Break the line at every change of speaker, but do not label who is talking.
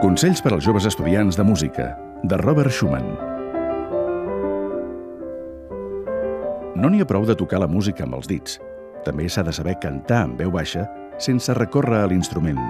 Consells per als joves estudiants de música, de Robert Schumann. No n'hi ha prou de tocar la música amb els dits. També s'ha de saber cantar en veu baixa sense recórrer a l'instrument.